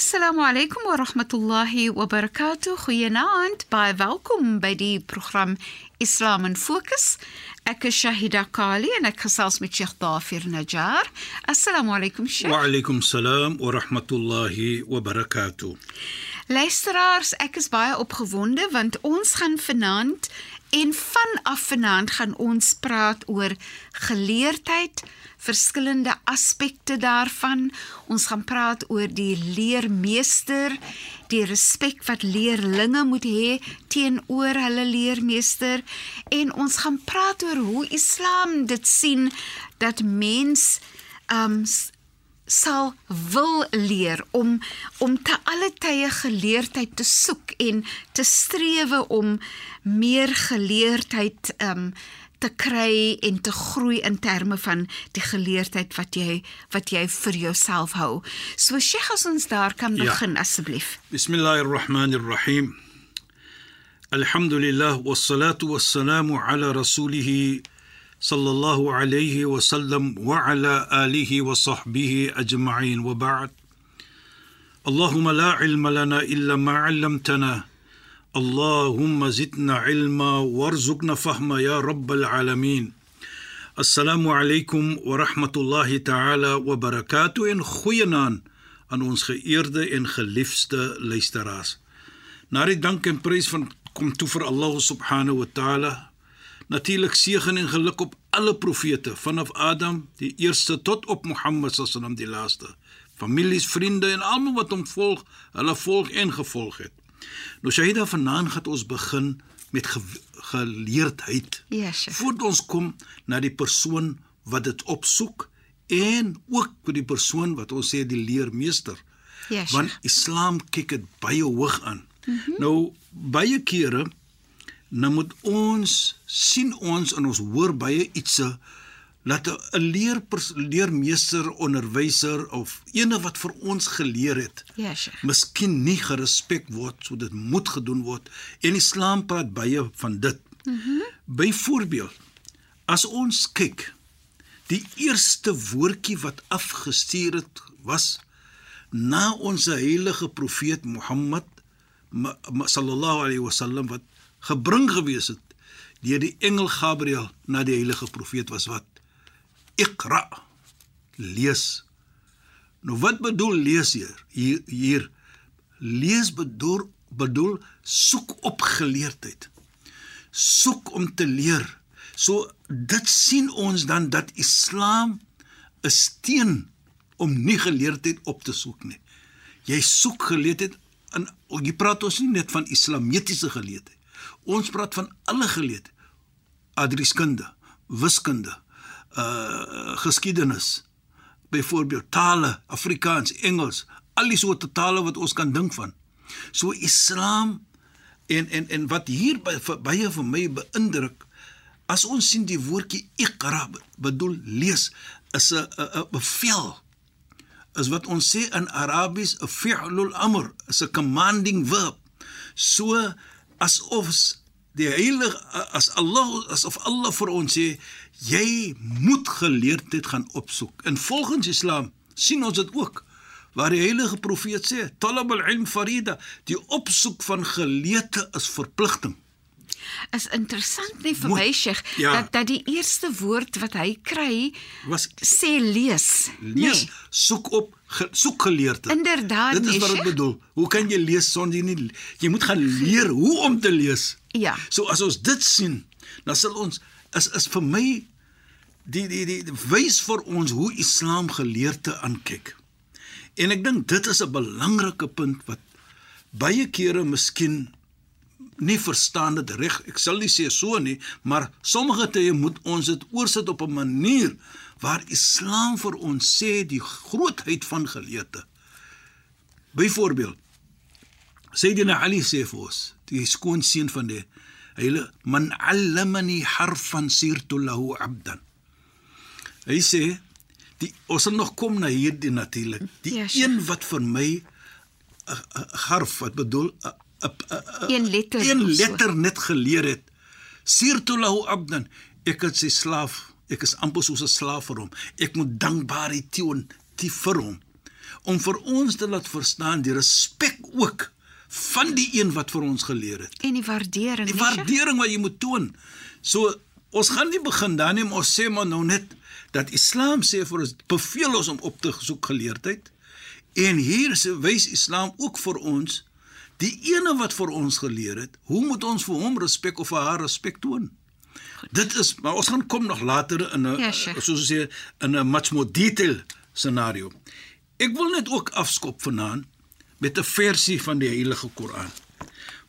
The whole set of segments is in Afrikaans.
Assalamu alaykum wa rahmatullahi wa barakatuh. Goeienaand. Baie welkom by die program Islam in Fokus. Ek is Shahida Kali en ek gesels met Sheikh Dafir Najjar. Assalamu alaykum Sheikh. Wa alaykum salaam wa rahmatullahi wa barakatuh. Luisteraars, ek is baie opgewonde want ons gaan vanaand en vanaf vanaand gaan ons praat oor geleerdheid, verskillende aspekte daarvan. Ons gaan praat oor die leermeester, die respek wat leerlinge moet hê teenoor hulle leermeester en ons gaan praat oor hoe Islam dit sien dat mens um sal wil leer om om te alle tye geleerdheid te soek en te strewe om meer geleerdheid um te kry en te groei in terme van die geleerdheid wat jy wat jy vir jouself hou. So Sheikh as ons daar kan begin ja. asseblief. Bismillahirrahmanirrahim. Alhamdulillah wassalatu wassalamu ala rasulih صلى الله عليه وسلم وعلى آله وصحبه أجمعين. وبعد اللهم لا علم لنا إلا ما علمتنا. اللهم زدنا علما وارزقنا فهما يا رب العالمين. السلام عليكم ورحمة الله تعالى وبركاته. en goeienaand aan ons geëerde en geliefde luisteraars. Na die dank en prys van kom toe vir Allah subhanahu wa ta'ala natuurlik seën en geluk op alle profete vanaf Adam die eerste tot op Mohammed sallam die laaste. Families vriende en almal wat hom volg hulle volg en gevolg het. Nou Shahida vanaand gaan ons begin met ge geleerdheid. Yes, voordat ons kom na die persoon wat dit opsoek en ook vir die persoon wat ons sê die leermeester. Yes, want Islam kyk dit baie hoog aan. Mm -hmm. nou baie kere nou moet ons sien ons en ons hoor baie ietsie laat 'n leer leermeester onderwyser of ene wat vir ons geleer het ja sheikh miskien nie gerespek word so dit moet gedoen word. En islam praat baie van dit. Mhm. Mm byvoorbeeld as ons kyk die eerste woordjie wat afgestuur het was na ons heilige profeet Mohammed sallallahu alaihi wasallam wat gebring gewees het deur die engel Gabriël na die heilige profeet was wat Iqra lees. Nou wat bedoel lees hier? Hier, hier lees bedoel bedoel soek op geleerdheid. Soek om te leer. So dit sien ons dan dat Islam 'n steen om nie geleerdheid op te soek nie. Jy soek geleerdheid in jy praat ons nie net van islamitiese geleerdheid. Ons praat van alle geleed. Adrieskunde, wiskunde, uh geskiedenis. Byvoorbeeld tale, Afrikaans, Engels, al die soorte tale wat ons kan dink van. So Islam en en en wat hier by baie vir my beïndruk as ons sien die woordjie iqra bedoel lees is 'n 'n bevel is wat ons sê in Arabies 'n fi'lul amr is 'n commanding verb so asof die heilige as Allah asof Allah vir ons sê jy moet geleerdheid gaan opsoek. En volgens Islam sien ons dit ook waar die heilige profeet sê talab al-ilm farida, die opsoek van geleerde is verpligting. Is interessant nie vir my Sheikh ja. dat dat die eerste woord wat hy kry was sê lees. Lees, nee. soek op ge, soek geleerde. Inderdaad. Dit is wat ek bedoel. Hoe kan jy lees sonder jy nie jy moet gaan leer hoe om te lees. Ja. So as ons dit sien, dan sal ons is is vir my die die die, die wys vir ons hoe Islam geleerde aankyk. En ek dink dit is 'n belangrike punt wat baie kere miskien nie verstaan dit reg. Ek sal nie sê so nie, maar sommige tye moet ons dit oorsit op 'n manier waar Islam vir ons sê die grootheid van geleerde. Byvoorbeeld Sayyidina Ali sê vir ons, die skoonseun van die heilige man allamani harfan sirtu lahu abdan. Hy sê die ons sal nog kom na hierdie natuurlik. Die ja, een wat vir my 'n harf wat bedoel a, een letter een letter net geleer het. Sirtu lahu abdan. Ek is sy slaaf. Ek is amper soos 'n slaaf vir hom. Ek moet dankbaarheid toon te vir hom. om vir ons te laat verstaan die respek ook van die een wat vir ons geleer het. En die waardering. Die waardering wat jy moet toon. So ons gaan nie begin dan nie, maar ons sê maar nou net dat Islam sê vir ons beveel ons om op te soek geleerdheid. En hier sê wys Islam ook vir ons die ene wat vir ons geleer het, hoe moet ons vir hom respek of vir haar respek toon? Dit is maar ons gaan kom nog later in 'n Ja, soos ons sê in 'n much more detail scenario. Ek wil net ook afskop vanaand met 'n versie van die Heilige Koran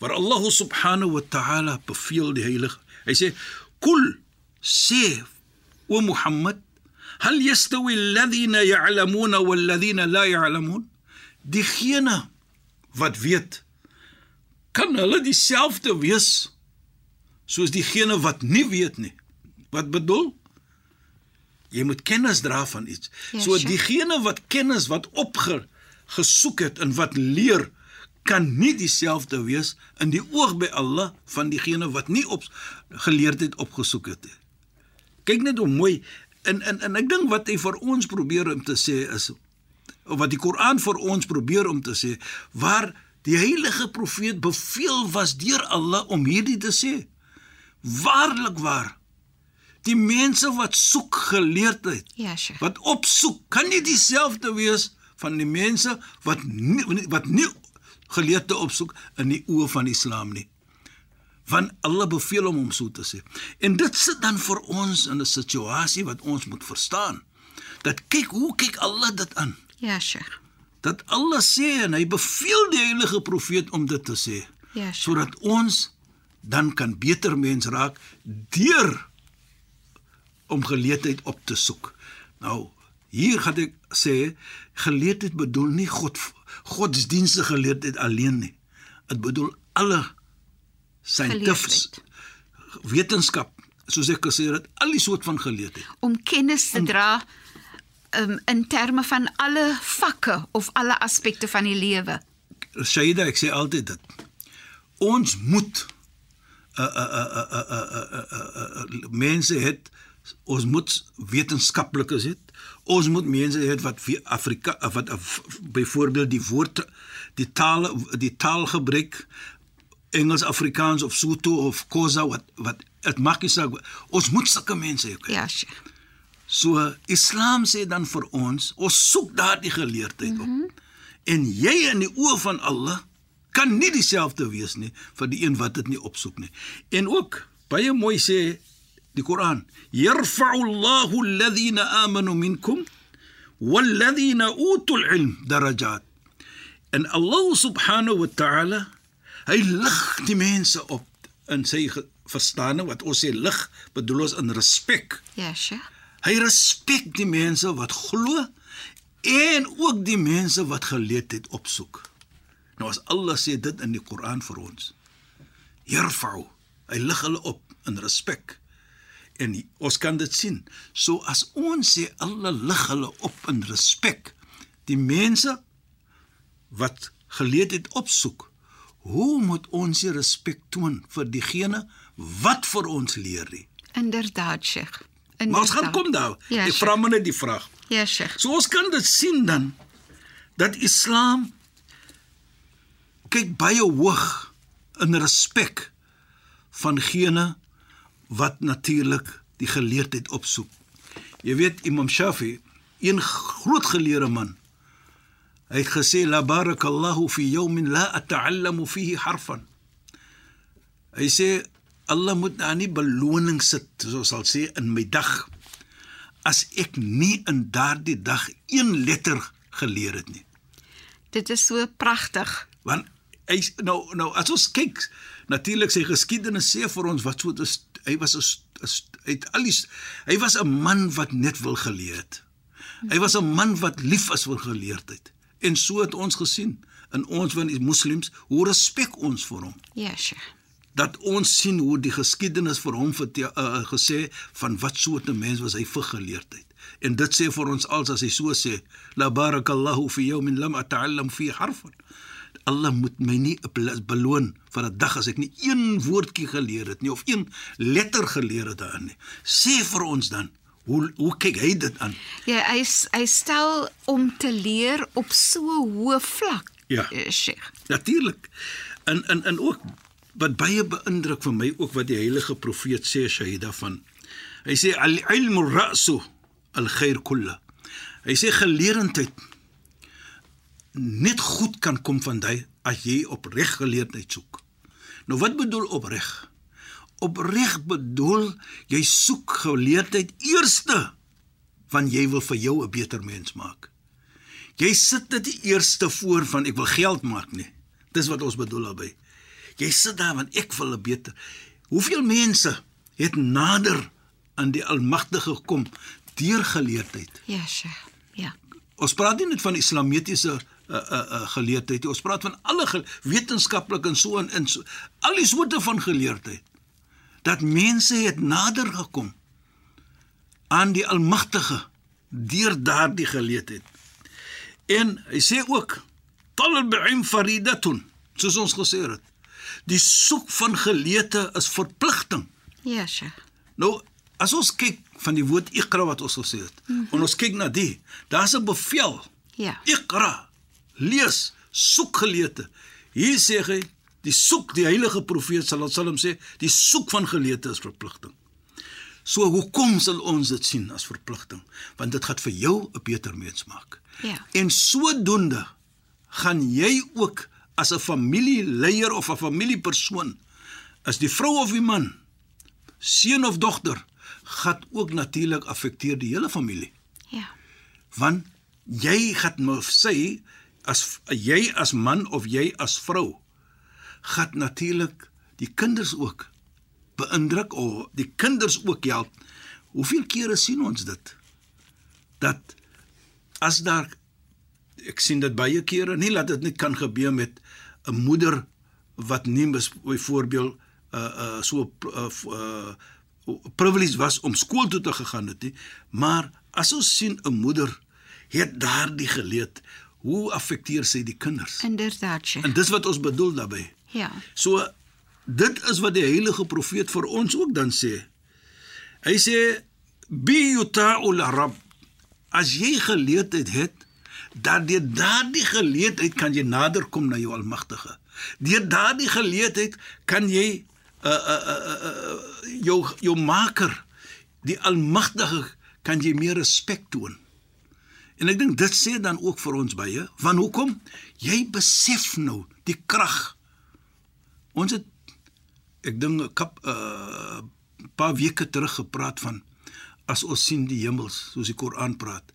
waar Allah subhanahu wa ta'ala beveel die heilige hy sê kul sê o Mohammed hal yastawi alladhina ya'lamuna wal ladhina la ya'lamun diegene wat weet kan hulle dieselfde wees soos diegene wat nie weet nie. Wat bedoel? Jy moet kennis dra van iets. Ja, so diegene wat kennis wat opge gesoek het en wat leer kan nie dieselfde wees in die oog by Allah van diegene wat nie op geleerdheid opgesoek het nie. Kyk net hoe mooi. En en en ek dink wat hy vir ons probeer om te sê is of wat die Koran vir ons probeer om te sê waar die heilige profeet beveel was deur Allah om hierdie te sê. Waarlik waar. Die mense wat soek geleerdheid Ja, Sheikh. wat opsoek kan nie dieselfde wees van die mense wat nie, wat nie geleerde opsoek in die oë van Islam nie. Want Allah beveel hom om so te sê. En dit sit dan vir ons in 'n situasie wat ons moet verstaan. Dat kyk hoe kyk Allah dit aan. Ja, Sheikh. Dat Allah sê en hy beveel die heilige profeet om dit te sê. Ja, Sheikh. sodat ons dan kan beter mens raak deur om geleerdheid op te soek. Nou, hier gaan ek sê geleerdheid bedoel nie God godsdienstige geleerdheid alleen nie. Dit bedoel alle scientific wetenskap, soos ek gesê het, al die soort van geleerdheid. Om kennis te dra um, in terme van alle vakke of alle aspekte van die lewe. Shaida, ek sê altyd dit. Ons moet uh uh uh uh uh, uh, uh, uh, uh mense het ons moet wetenskaplikes het. Ons moet mense het wat Afrika wat uh, byvoorbeeld die woord die taal die taal gebruik Engels, Afrikaans of Sotho of Khoza wat wat dit maak nie saak. Ons moet sulke mense hê. Ja, Sheikh. So Islam sê dan vir ons, ons soek daardie geleerdheid op. Mm -hmm. En jy in die oë van Allah kan nie dieselfde wees nie vir die een wat dit nie opsoek nie. En ook baie mooi sê die Koran, "Yarfa'u Allahu alladhina amanu minkum walladhina utul ilm darajat." En Allah subhanahu wa ta'ala hy lig die mense op in sy verstande wat ons sê lig bedoel ons in respek. Ja, Sheikh. Hy respek die mense wat glo en ook die mense wat geleerdheid opsoek. Nou as Allah sê dit in die Koran vir ons. Yarfa'u, hy lig hulle op in respek. En ons kan dit sien. So as ons sê Allah lig hulle op in respek, die mense wat geleerdheid opsoek, hoe moet ons die respek toon vir diegene wat vir ons leer nie? Inderdaad, Sheikh. Maar ons gaan kom daar. Ja, Ek vra maar net die vraag. Ja, Sheikh. So ons kan dit sien dan dat Islam kyk baie hoog in respek van gene wat natuurlik die geleerdheid opsoek. Jy weet Imam Shafi, een groot geleerde man, hy het gesê la barakallahu fi yawmin la ata'allamu fihi harfan. Hy sê Allah moet daar nie beloning sit, soos sal sê in my dag as ek nie in daardie dag een letter geleer het nie. Dit is so pragtig. Want hy nou nou as ons kyk, natuurlik sy geskiedenis sê vir ons wat so is hy was 'n hy het al die hy was 'n man wat net wil geleer het. Hy was 'n man wat lief is vir geleerdheid. En so het ons gesien in ons van die moslems hoe respek ons vir hom. Ja, Sheikh. Dat ons sien hoe die geskiedenis vir hom vertel, uh, gesê van wat soort 'n mens was hy vir geleerdheid. En dit sê vir ons als as hy so sê, la barakallahu fi yawmin lam ata'allam fi harfan. Allah moet my nie beloon vir 'n dag as ek nie een woordjie geleer het nie of een letter geleer het daarin nie. Sê vir ons dan, Hoe hoe kyk hy dit aan? Ja, hy hy stel om te leer op so 'n hoë vlak. Ja. eh, Sheikh. Natuurlik. En en en ook wat baie beïndruk vir my ook wat die heilige profeet sê Shahida van. Hy sê al-ilmu ra'su al-khair kullu. Hy sê geleerdheid net goed kan kom van jy as jy opreg geleerdheid soek. Nou wat bedoel opreg? Opreg bedoel jy soek geleerdheid eerste want jy wil vir jou 'n beter mens maak. Jy sit dit nie eerste voor van ek wil geld maak nie. Dis wat ons bedoel daarby. Jy sit daar want ek wil beter. Hoeveel mense het nader aan die Almagtige gekom deur geleerdheid? Ja, Sheikh. Ja. Ons praat nie net van islamitiese uh, uh, uh, geleerdheid nie. Ons praat van alle wetenskaplik en so en, en so al die soorte van geleerdheid. Dat mense het nader gekom aan die Almagtige deur daardie geleerdheid. En hy sê ook talab ilm faridatun, soos ons gesê het. Die soek van geleerde is verpligting. Ja, Sheikh. Nou, as ons kyk van die woord iqra wat ons gesê het, mm -hmm. en ons kyk na die, daar's 'n bevel. Ja. Iqra. Lees, soek geleerde. Hier sê hy, die soek die heilige profeet sallallahu alaihi wasallam sê, die soek van geleerde is verpligting. So hoekom sal ons dit sien as verpligting? Want dit gaan vir jou 'n beter mens maak. Ja. En sodoende gaan jy ook as 'n familieleier of 'n familiepersoon, as die vrou of die man, seun of dogter, gaan ook natuurlik affekteer die hele familie. Ja. Want jy gaan nou sê as jy as man of jy as vrou gaan natuurlik die kinders ook beïndruk of die kinders ook help. Hoeveel kere sien ons dit? Dat as daar ek sien dit baie kere, nie laat dit net kan gebeur met 'n moeder wat nie byvoorbeeld uh uh so uh, uh privilege was om skool toe te gegaan het nie, maar as ons sien 'n moeder het daardie geleed, hoe affekteer sy die kinders? Inderdaad. En dis wat ons bedoel daarbey. Ja. So dit is wat die heilige profeet vir ons ook dan sê. Hy sê bi yuta'ul rabb as jy geleerdheid het dat deur daardie geleerdheid kan jy nader kom na jou almagtige. Deur daardie geleerdheid kan jy uh uh uh, uh jou jou maker die almagtige kan jy meer respek toon. En ek dink dit sê dan ook vir ons baie, want hoekom? Jy besef nou die krag. Ons het ek dink 'n kap 'n uh, paar weke terug gepraat van as ons sien die hemels soos die Koran praat.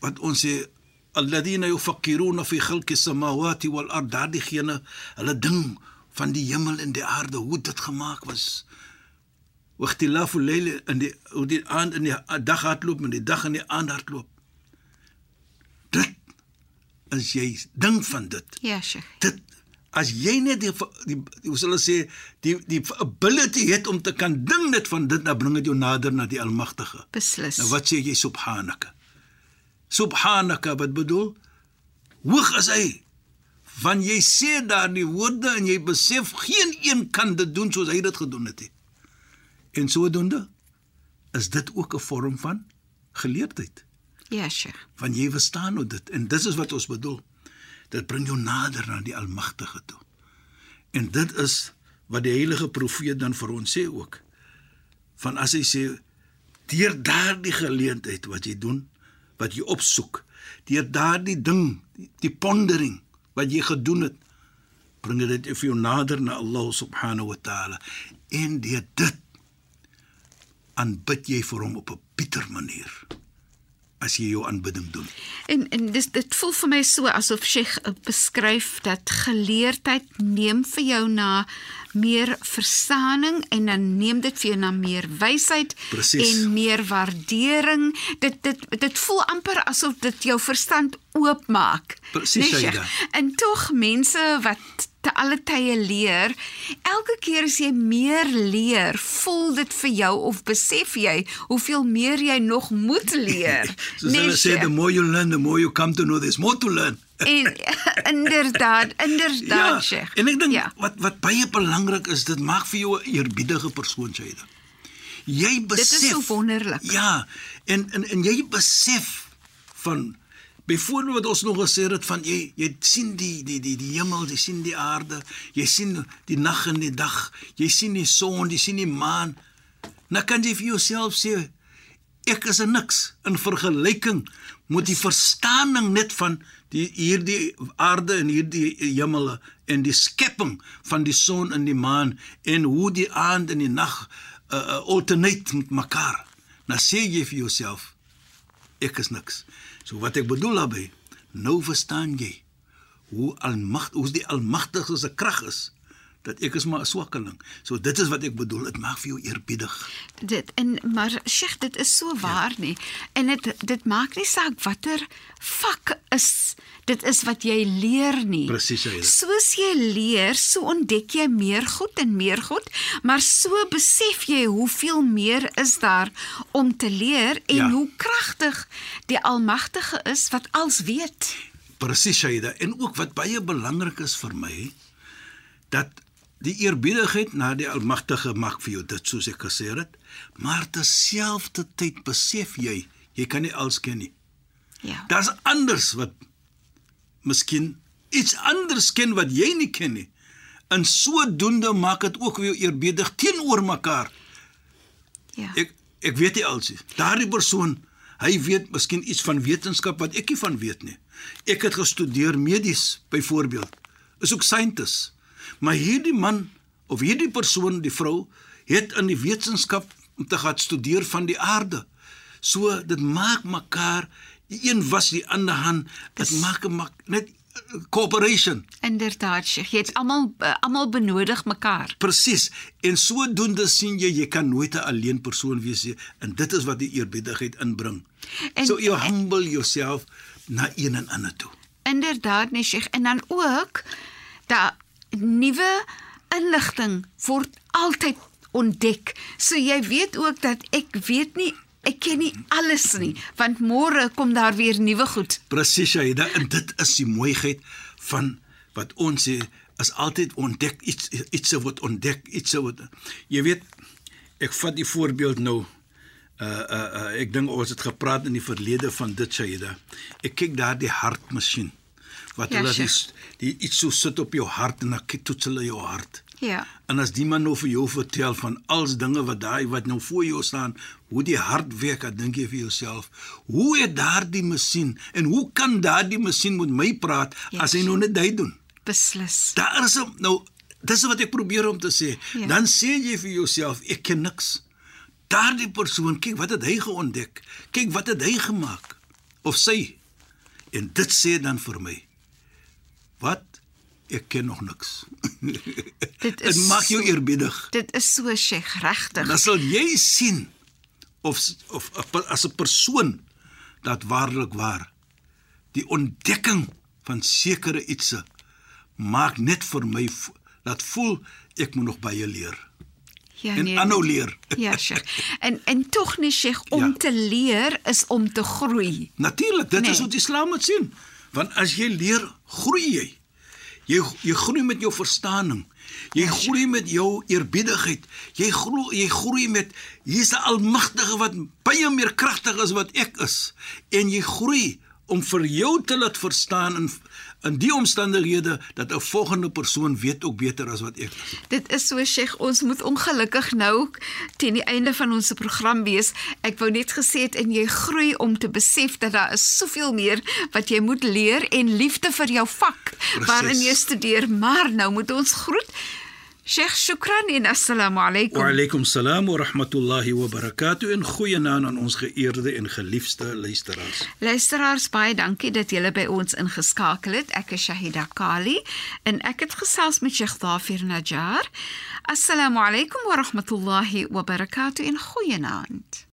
Wat ons sê alladhina yufakkiruna fi khalqi samawati wal ard daardie hulle ding van die hemel en die aarde hoe dit gemaak was. Wagtilafu layl in die hoe die aand in die dag hardloop en die dag in die aand hardloop. Dit as jy ding van dit Ja, Sheikh. dit as jy net die, die hoe sal ons sê die die ability het om te kan ding net van dit dan bring dit jou nader na die almagtige. Beslis. Nou wat sê jy subhanaka? Subhanaka wat bedoel? Hoog is hy. Want jy sê daar die woorde en jy besef geen een kan dit doen soos hy dit gedoen het nie. En sodoende is dit ook 'n vorm van geleerdheid Ja, Sheikh. want jy verstaan nou dit en dis is wat ons bedoel. Dit bring jou nader na die Almagtige toe. En dit is wat die heilige profeet dan vir ons sê ook. Van as hy sê deur daardie geleentheid wat jy doen, wat jy opsoek, deur daardie ding, die, die pondering wat jy gedoen het, bring dit jou nader na Allah subhanahu wa taala. En deur dit aanbid jy vir hom op 'n bitter manier as jy jou aanbidding doen. En en dis dit voel vir my so asof Sheikh eh, beskryf dat geleerdheid neem vir jou na meer verstaaning en dan neem dit vir jou na meer wysheid en meer waardering. Dit dit dit voel amper asof dit jou verstand oopmaak. Presies? Shaida. En tog mense wat te alle tye leer, elke keer as jy meer leer, voel dit vir jou of besef jy hoeveel meer jy nog moet leer. Soos hulle sê the more you learn, the more you come to know there's more to learn. En inderdaad, inderdaad, Sheikh. En ek dink ja. wat wat baie belangrik is, dit maak vir jou 'n eerbiedige persoon, Shaida. jy besef Dit is so wonderlik. Ja, en en en jy besef van byvoorbeeld wat ons nog gesê het van jy jy sien die die die die hemel, jy sien die aarde, jy sien die nag en die dag, jy sien die son, jy sien die maan. Nou kan jy vir jouself sê ek is niks in vergelyking met die verstaaning net van die hierdie aarde en hierdie hemele en die skepping van die son en die maan en hoe die aand en die nag uh, uh, alternate met mekaar. Nou sê jy vir jouself ek is niks. So wat ek bedoel daarmee, nou verstaan jy hoe almagt hoe die almagtige se krag is dat ek is maar 'n swakkeling. So dit is wat ek bedoel, dit maak vir jou eerbiedig. Dit en maar Sheikh, dit is so waar ja. nie. En dit dit maak nie saak watter vak is dit is wat jy leer nie. Presies. Soos jy leer, so ontdek jy meer goed en meer goed, maar so besef jy hoeveel meer is daar om te leer en Ja. hoe kragtig die Almagtige is wat als weet. Presies, Shaida. En ook wat baie belangrik is vir my dat die eerbiedigheid na die Almagtige mag vir jou dit soos ek gesê het, maar terselfdertyd besef jy jy kan nie alles ken nie. Ja. Daar's anders wat miskien iets anders ken wat jy nie ken nie. En sodoende maak dit ook weer eerbiedig teenoor mekaar. Ja. Ek ek weet nie alsie. Daardie persoon, hy weet miskien iets van wetenskap wat ek nie van weet nie. Ek het gestudeer medies byvoorbeeld. Is ook scientist. Maar hierdie man of hierdie persoon, die vrou, het in die wetenskap om te gaan studeer van die aarde. So dit maak mekaar die een was die ander hand. Dit maak 'n mak- net eh, cooperation. Inderdaad, Sheikh. Jy het almal uh, almal benodig mekaar. Presies. En sodoende sien jy jy kan nooit 'n alleen persoon wees nie en dit is wat die eerbiedigheid inbring. En- En, so you humble yourself na een en ander toe. Inderdaad, nee Sheikh. En dan ook dat nuwe inligting word altyd ontdek. So jy weet ook dat ek weet nie ek ken nie alles nie, want môre kom daar weer nuwe goed. Presies, Shaida, en dit is die mooiheid van wat ons sê is altyd ontdek iets iets wat ontdek iets wat jy weet ek vat die voorbeeld nou uh uh, uh ek dink ons het gepraat in die verlede van dit Shaida. Ek kyk daar die hartmasjien wat Ja, hulle die, die iets so sit op jou hart en dan toets hulle jou hart. Ja. En as die man nou vir jou vertel van als dinge wat daai wat nou voor jou staan, hoe die hart werk, dan dink jy vir jouself, hoe het daardie masjien en hoe kan daardie masjien met my praat Ja, as hy nou net dit doen? Beslis. Daar is nou dis wat ek probeer om te sê. Ja. Dan sê jy vir jouself, ek ken niks. Daardie persoon, kyk wat het hy geontdek? Kyk wat het hy gemaak of sy. En dit sê dan vir my, wat ek ken nog niks. Dit is Dit maak jou so- eerbiedig. Dit is so Sheikh, regtig. Dan sal jy sien of of as 'n persoon dat waarlik waar die ontdekking van sekere ietsie maak net vir my laat voel ek moet nog baie leer Ja, en aanhou leer. Ja, Sheikh. En en tog nie Sheikh om Ja. te leer is om te groei. Natuurlik, dit Nee. is die Islam dit sien. Want as jy leer, groei jy. Jy jy groei met jou verstaaning. Jy Ja, groei met jou eerbiedigheid. Jy groei jy groei met hier's 'n almagtige wat baie meer kragtig is wat ek is. En jy groei om vir jou te laat verstaan in in die omstandighede dat 'n volgende persoon weet ook beter as wat ek. Dit is so Sheikh, ons moet ongelukkig nou teen die einde van ons program wees. Ek wou net gesê het en jy groei om te besef dat daar is soveel meer wat jy moet leer en liefde vir jou vak waarin jy studeer, maar nou moet ons groet. Sheikh, shukran en assalamu alaykum. Wa alaykum salaam wa rahmatullahi wa barakatuh en goeienaand aan ons geëerde en geliefde luisteraars. Luisteraars, baie dankie dat julle by ons ingeskakel het. Ek is Shahida Kali en ek het gesels met Sheikh Dafir Najjar. Assalamu alaykum wa rahmatullahi wa barakatuh en goeienaand.